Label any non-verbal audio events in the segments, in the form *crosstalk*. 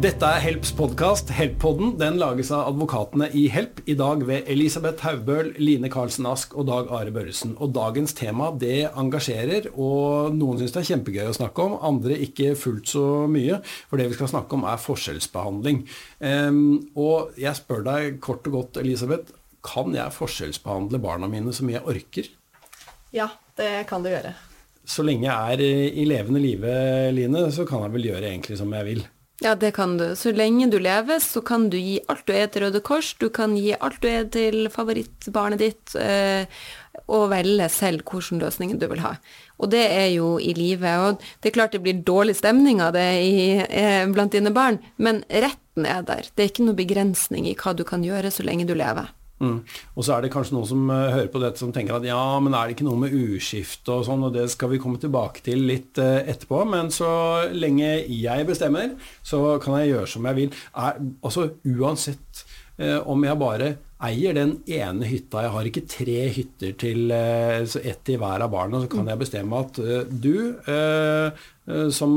Dette er Helps podkast. Help-podden den lages av advokatene i Help. I dag ved Elisabeth Haubøl, Line Karlsen Ask og Dag Are Børresen. Og dagens tema det engasjerer, og noen syns det er kjempegøy å snakke om, andre ikke fullt så mye. For det vi skal snakke om, er forskjellsbehandling. Um, og jeg spør deg kort og godt, Elisabeth, kan jeg forskjellsbehandle barna mine så mye jeg orker? Ja, det kan du gjøre. Så lenge jeg er i levende live, Line, så kan jeg vel gjøre egentlig som jeg vil. Ja, det kan du. Så lenge du lever, så kan du gi alt du er til Røde Kors, du kan gi alt du er til favorittbarnet ditt, eh, og velge selv hvilken løsning du vil ha. Og det er jo i livet. Og det er klart det blir dårlig stemning av det i, eh, blant dine barn, men retten er der. Det er ikke noe begrensning i hva du kan gjøre så lenge du lever. Mm. Og så er det kanskje noen som uh, hører på dette som tenker at ja, men er det ikke noe med uskifte og sånn, og det skal vi komme tilbake til litt uh, etterpå. Men så lenge jeg bestemmer, så kan jeg gjøre som jeg vil. Er, altså uansett uh, om jeg bare eier den ene hytta, jeg har ikke tre hytter til ett til hver av barna, så kan jeg bestemme at du som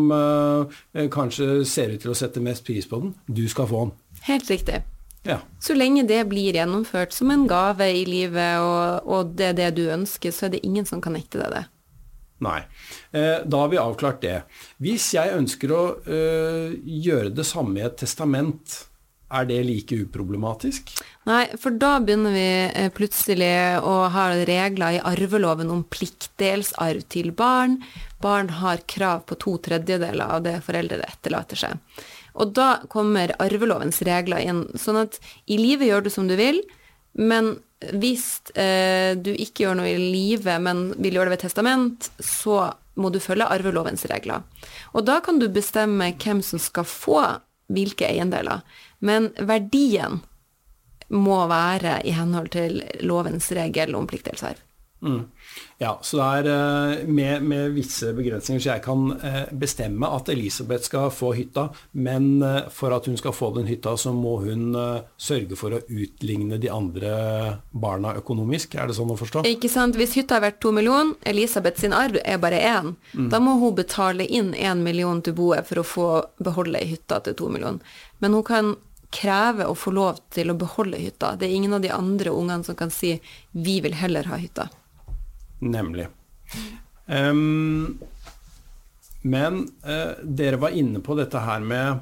kanskje ser ut til å sette mest pris på den, du skal få den. Helt riktig. Ja. Så lenge det blir gjennomført som en gave i livet, og, og, det er det du ønsker, så er det ingen som kan nekte deg det. Nei. Eh, da har vi avklart det. Hvis jeg ønsker å øh, gjøre det samme i et testament, er det like uproblematisk? Nei, for da begynner vi eh, plutselig å ha regler i arveloven om pliktdelsarv til barn. Barn har krav på to tredjedeler av det foreldre etterlater seg. Og da kommer arvelovens regler inn. Sånn at i livet gjør du som du vil, men hvis eh, du ikke gjør noe i livet, men vil gjøre det ved testament, så må du følge arvelovens regler. Og da kan du bestemme hvem som skal få hvilke eiendeler. Men verdien må være i henhold til lovens regel om pliktdelsarv. Mm. Ja, så det er eh, med, med, visse begrensninger. Så jeg kan eh, bestemme at Elisabeth skal få hytta, men eh, for at hun skal få den hytta, så må hun sørge for å utligne de andre barna økonomisk. Er det sånn å forstå? Ikke sant. Hvis hytta er verdt to millioner, Elisabeth sin arv er bare én, mm. da må hun betale inn én million til boet for å få beholde ei hytta til to millioner. Men hun kan kreve å få lov til å beholde hytta. Det er ingen av de andre ungene som kan si 'vi vil heller ha hytta'. Nemlig. Um, men uh, dere var inne på dette her med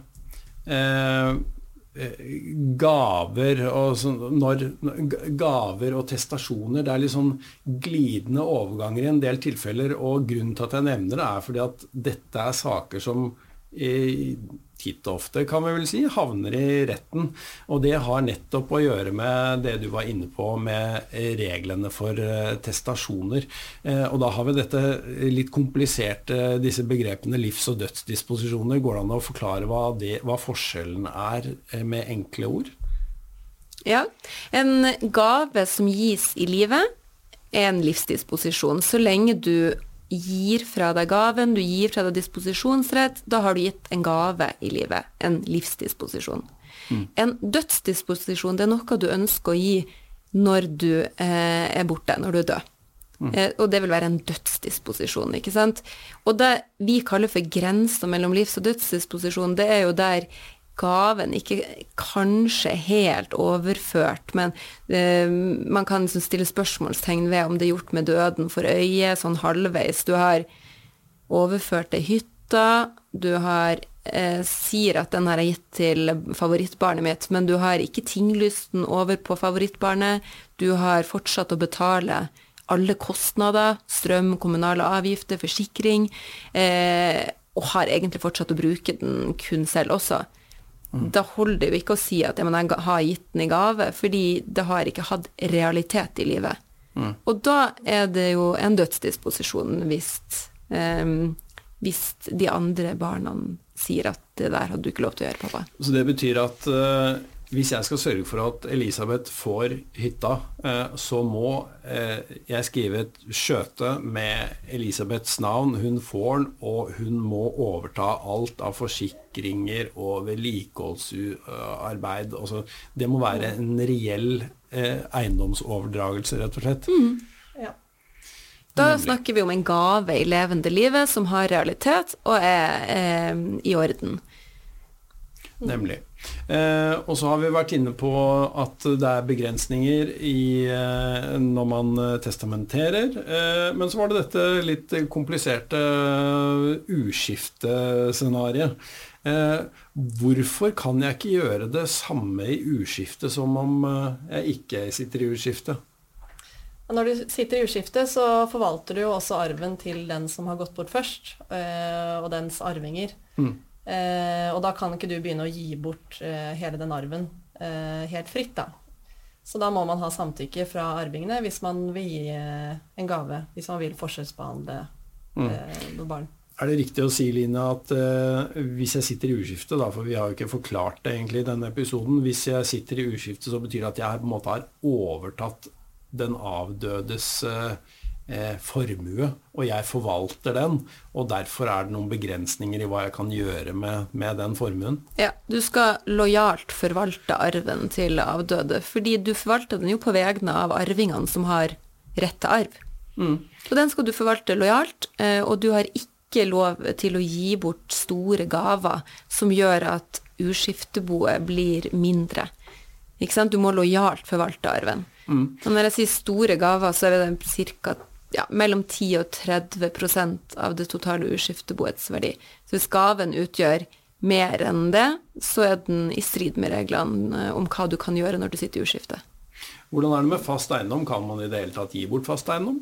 uh, gaver og sånn når, Gaver og testasjoner. Det er litt sånn glidende overganger i en del tilfeller. Og grunnen til at jeg nevner det, er fordi at dette er saker som i, titt og ofte, kan vi vel si, havner i retten. Og det har nettopp å gjøre med det du var inne på med reglene for uh, testasjoner. Uh, og da har vi dette litt kompliserte, disse begrepene livs- og dødsdisposisjoner. Går det an å forklare hva, det, hva forskjellen er uh, med enkle ord? Ja. En gave som gis i livet, er en livsdisposisjon. Så lenge du gir fra deg gaven, du gir fra deg disposisjonsrett, da har du gitt en gave i livet. En livsdisposisjon. Mm. En dødsdisposisjon det er noe du ønsker å gi når du eh, er borte, når du er død. Mm. Eh, og det vil være en dødsdisposisjon, ikke sant. Og det vi kaller for grenser mellom livs- og dødsdisposisjon, det er jo der gaven ikke kanskje helt overført, men uh, man kan liksom stille spørsmålstegn ved om det er gjort med døden for øye, sånn halvveis. Du har overført til hytta, du har uh, sier at den har jeg gitt til favorittbarnet mitt, men du har ikke tinglysten over på favorittbarnet. Du har fortsatt å betale alle kostnader, strøm, kommunale avgifter, forsikring, uh, og har egentlig fortsatt å bruke den kun selv også. Mm. Da holder det jo ikke å si at jeg har gitt den i gave, fordi det har ikke hatt realitet i livet. Mm. Og da er det jo en dødsdisposisjon hvis, um, hvis de andre barna sier at det der hadde du ikke lov til å gjøre, pappa. Så det betyr at uh, hvis jeg skal sørge for at Elisabeth får hytta, eh, så må eh, jeg skrive et skjøte med Elisabeths navn. Hun får den, og hun må overta alt av forsikringer og vedlikeholdsarbeid. Altså, det må være en reell eh, eiendomsoverdragelse, rett og slett. Mm. Ja. Da snakker vi om en gave i levende livet som har realitet og er i orden. Nemlig. Eh, og så har vi vært inne på at det er begrensninger i, eh, når man eh, testamenterer. Eh, men så var det dette litt kompliserte uh, uskiftescenarioet. Eh, hvorfor kan jeg ikke gjøre det samme i uskifte som om jeg ikke sitter i uskifte? Når du sitter i uskifte, så forvalter du jo også arven til den som har gått bort først, og dens arvinger. Mm. Eh, og da kan ikke du begynne å gi bort eh, hele den arven eh, helt fritt, da. Så da må man ha samtykke fra arvingene hvis man vil gi eh, en gave. Hvis man vil forskjellsbehandle mm. Eh, noen barn. Er det riktig å si, Line, at uh, hvis jeg sitter i uskifte, da, for vi har jo ikke forklart det egentlig i denne episoden Hvis jeg sitter i uskifte, så betyr det at jeg på en måte har overtatt den avdødes eh, formue, og jeg forvalter den. Og derfor er det noen begrensninger i hva jeg kan gjøre med, med den formuen. Ja, du skal lojalt forvalte arven til avdøde, fordi du forvalter den jo på vegne av arvingene som har rett til arv. Mm. Og den skal du forvalte lojalt, eh, og du har ikke lov til å gi bort store gaver som gjør at uskifteboet blir mindre. Ikke sant? Du må lojalt forvalte arven. Mm. Og når jeg sier store gaver, så er det ca ja, mellom 10 og 30% av det totale uskifteboets verdi. Så hvis gaven utgjør mer enn det, så er den i strid med reglene eh, om hva du kan gjøre når du sitter i uskifte. Hvordan er det med fast eiendom? Kan man i det hele tatt gi bort fast eiendom?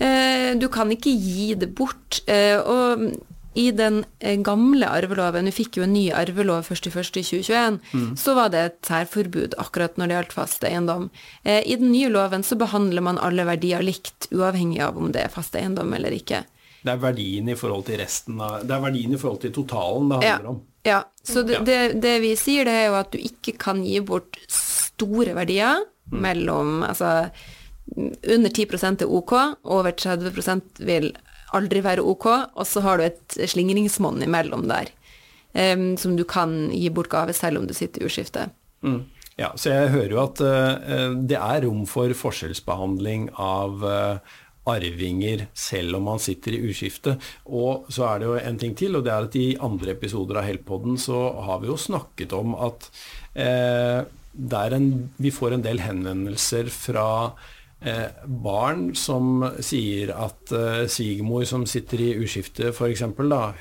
Eh, du kan ikke gi det bort. Eh, og i den eh, gamle arveloven, vi fikk jo en ny arvelov 1.1.2021, mm. så var det et særforbud akkurat når det gjaldt fast eiendom. Eh, I den nye loven så behandler man alle verdier likt, uavhengig av om det er fast eiendom eller ikke. Det er verdien i forhold til resten av Det er verdien i forhold til totalen det handler ja. om. Ja. Så det, det, det, vi sier, det er jo at du ikke kan gi bort store verdier mm. mellom Altså under 10% er ok, over 30% vil aldri være ok, og så har du et slingringsmonn imellom der. Um, som du kan gi bort gave selv om du sitter i uskifte. Mm. Ja, så jeg hører jo at uh, det er rom for forskjellsbehandling av uh, arvinger selv om man sitter i uskifte. Og så er det jo en ting til, og det er at i andre episoder av Heltpodden så har vi jo snakket om at uh, en, vi får en del henvendelser fra Eh, barn som sier at eh, svigermor som sitter i uskifte f.eks.,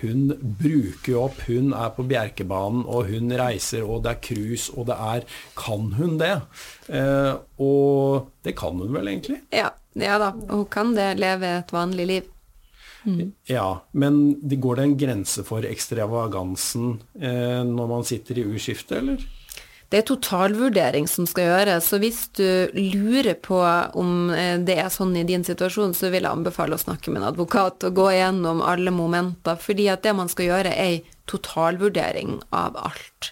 hun bruker jo opp, hun er på Bjerkebanen, og hun reiser, og det er cruise, og det er Kan hun det? Eh, og det kan hun vel egentlig? Ja, ja da, hun kan det, leve et vanlig liv. Mm. Ja, men det går det en grense for ekstravagansen eh, når man sitter i uskifte, eller? Det er totalvurdering som skal gjøres, så hvis du lurer på om eh, det er sånn i din situasjon, så vil jeg anbefale å snakke med en advokat og gå igjennom alle momenter, fordi at det man skal gjøre, er ei totalvurdering av alt.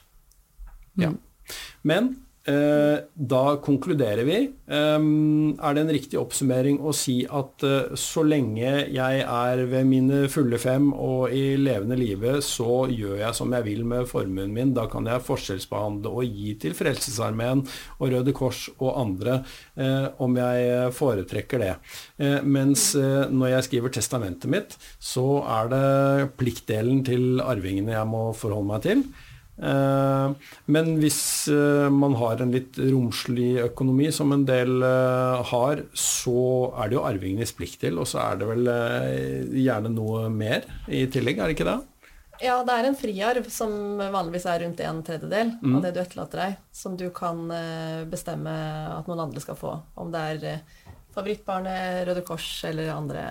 Mm. Ja. Men da konkluderer vi. Eh, er det en riktig oppsummering å si at eh, så lenge jeg er ved mine fulle fem og i levende live, så gjør jeg som jeg vil med formuen min. Da kan jeg forskjellsbehandle og gi til Frelsesarmeen og Røde Kors og andre om jeg foretrekker det. Mens når jeg skriver testamentet mitt, så er det pliktdelen til arvingene jeg må forholde meg til. Eh, men hvis eh, man har en litt romslig økonomi, som en del eh, har, så er det jo arvingenes til og så er det vel gjerne noe mer i tillegg, er det ikke det? Ja, det er en friarv som vanligvis er rundt en tredjedel mm. av det du etterlater deg, som du kan bestemme at noen andre skal få. Om det er favorittbarnet, Røde Kors eller andre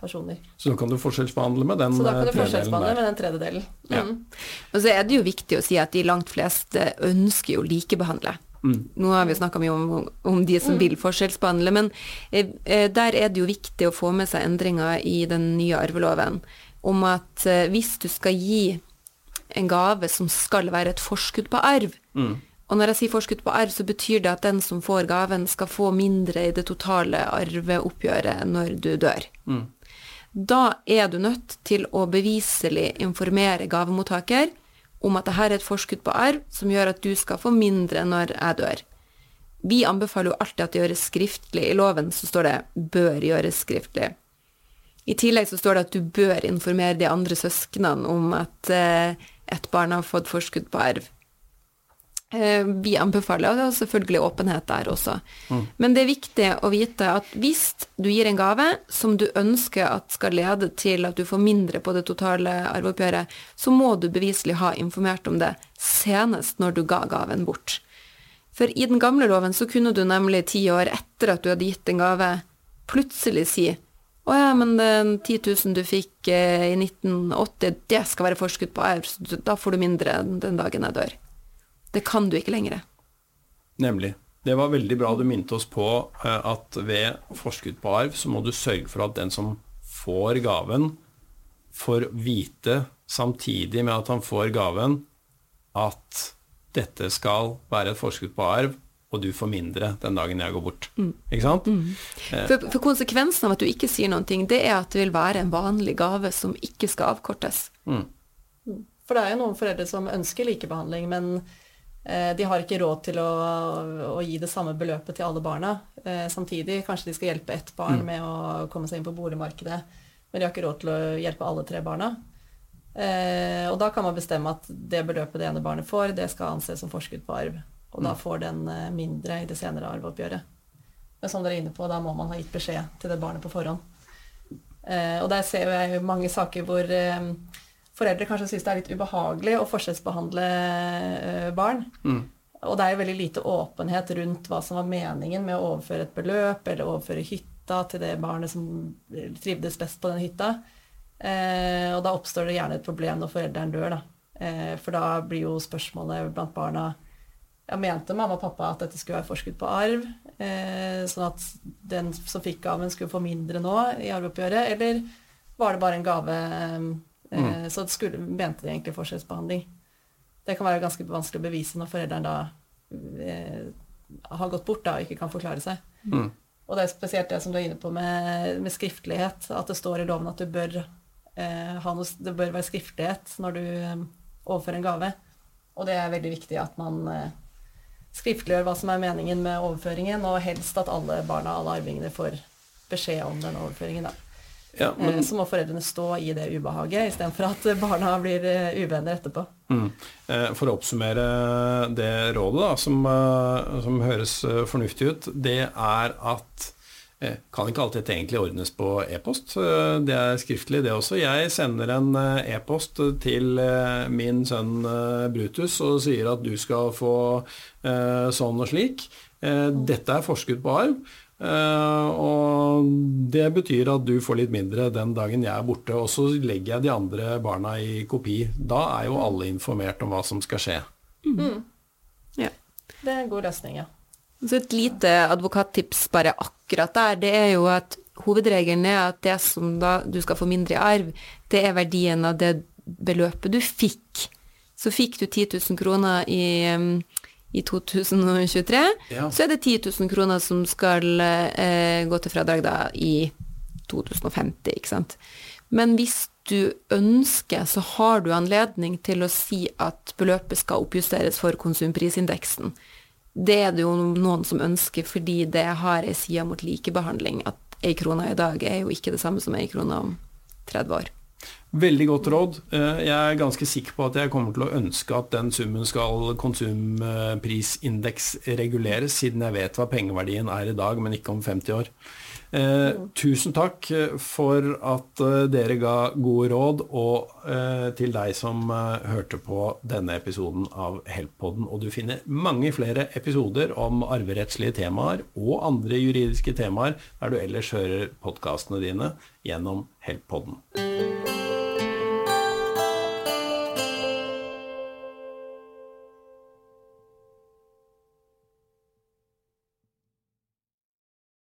personer. Så da kan du forskjellsbehandle med den tredjedelen Så da kan du forskjellsbehandle med den tredjedelen. Mm. Ja. Og så er det jo viktig å si at de langt fleste ønsker jo likebehandle. Mm. Nå har vi snakka mye om, om, de som mm. vil forskjellsbehandle, men eh, eh, der er det jo viktig å få med seg endringer i den nye arveloven om at eh, hvis du skal gi en gave som skal være et forskudd på arv, mm. og når jeg sier forskudd på arv, så betyr det at den som får gaven, skal få mindre i det totale arveoppgjøret når du dør. Mm. Da er du nødt til å beviselig informere gavemottaker om at dette er et forskudd på arv som gjør at du skal få mindre når jeg dør. Vi anbefaler jo alltid at det gjøres skriftlig. I loven så står det 'bør gjøres skriftlig'. I tillegg så står det at du bør informere de andre søsknene om at eh, ett barn har fått forskudd på arv. Eh, vi anbefaler og det er selvfølgelig åpenhet der også. Mm. Men det er viktig å vite at hvis du gir en gave som du ønsker at skal lede til at du får mindre på det totale arveoppgjøret, så må du beviselig ha informert om det senest når du ga gaven bort. For i den gamle loven så kunne du nemlig ti år etter at du hadde gitt en gave, plutselig si å ja, men den 10 000 du fikk eh, i 1980, det skal være forskudd på arv, så da får du mindre den dagen jeg dør. Det kan du ikke lenger. Nemlig. Det var veldig bra du minte oss på eh, at ved forskudd på arv så må du sørge for at den som får gaven, får vite samtidig med at han får gaven, at dette skal være et forskudd på arv, og du får mindre den dagen jeg går bort. Mm. Ikke sant? Mm. Eh. For, for, konsekvensen av at du ikke sier noen ting, det er at det vil være en vanlig gave som ikke skal avkortes. Mm. mm. For det er jo noen foreldre som ønsker likebehandling, men de har ikke råd til å, å, gi det samme beløpet til alle barna eh, samtidig. Kanskje de skal hjelpe ett barn mm. med å komme seg inn på boligmarkedet, men de har ikke råd til å hjelpe alle tre barna. Eh, og da kan man bestemme at det beløpet det ene barnet får, det skal anses som forskudd på arv. Og mm. da får den eh, mindre i det senere arveoppgjøret. Men som dere er inne på, da må man ha gitt beskjed til det barnet på forhånd. Eh, og der ser jeg mange saker hvor eh, foreldre kanskje syns det er litt ubehagelig å forskjellsbehandle eh, barn. Mm. Og det er jo veldig lite åpenhet rundt hva som var meningen med å overføre et beløp, eller overføre hytta til det barnet som trivdes best på den hytta. Eh, og da oppstår det gjerne et problem når forelderen dør, da. Eh, for da blir jo spørsmålet blant barna ja, mente mamma og pappa at dette skulle være forskudd på arv, eh, sånn at den som fikk gaven, skulle få mindre nå i arveoppgjøret, eller var det bare en gave Mm. Eh, så skulle, mente de egentlig forskjellsbehandling. Det kan være ganske vanskelig å bevise når foreldrene da eh, har gått bort da, og ikke kan forklare seg. Mm. Og det er spesielt det som du er inne på med, med skriftlighet, at det står i loven at du bør, eh, noe, det bør være skriftlighet når du eh, overfører en gave. Og det er veldig viktig at man eh, skriftliggjør hva som er meningen med overføringen, og helst at alle barna, alle arvingene, får beskjed om den overføringen. da. Ja, men... Eh, så må foreldrene stå i det ubehaget istedenfor at *laughs* barna blir eh, uvenner etterpå. Mm. Eh, for å oppsummere det rådet, da, som, som, høres fornuftig ut, det er at kan ikke alltid egentlig ordnes på e-post. Det er skriftlig, det også. Jeg sender en e-post til min sønn Brutus og sier at du skal få sånn og slik. Dette er forskudd på arv. Uh, og det betyr at du får litt mindre den dagen jeg er borte. Og så legger jeg de andre barna i kopi. Da er jo alle informert om hva som skal skje. Mm. mm. Ja. Det er en god løsning, ja. Så et lite advokattips bare akkurat der, det er jo at hovedregelen er at det som da du skal få mindre i arv, det er verdien av det beløpet du fikk. Så fikk du 10 000 kroner i um, i 2023, ja. så er det 10 000 kroner som skal eh, gå til fradrag da i 2050, ikke sant. Men hvis du ønsker, så har du anledning til å si at beløpet skal oppjusteres for konsumprisindeksen. Det er det jo noen som ønsker, fordi det har ei side mot likebehandling. At ei krone i dag er jo ikke det samme som ei krone om 30 år. Veldig godt råd. Eh, jeg er ganske sikker på at jeg kommer til å ønske at den summen skal konsumprisindeks reguleres, siden jeg vet hva pengeverdien er i dag, men ikke om 50 år. Eh, tusen takk for at eh, dere ga gode råd, og eh, til deg som eh, hørte på denne episoden av Helppodden. Og du finner mange flere episoder om arverettslige temaer og andre juridiske temaer der du ellers hører podkastene dine gjennom Helppodden.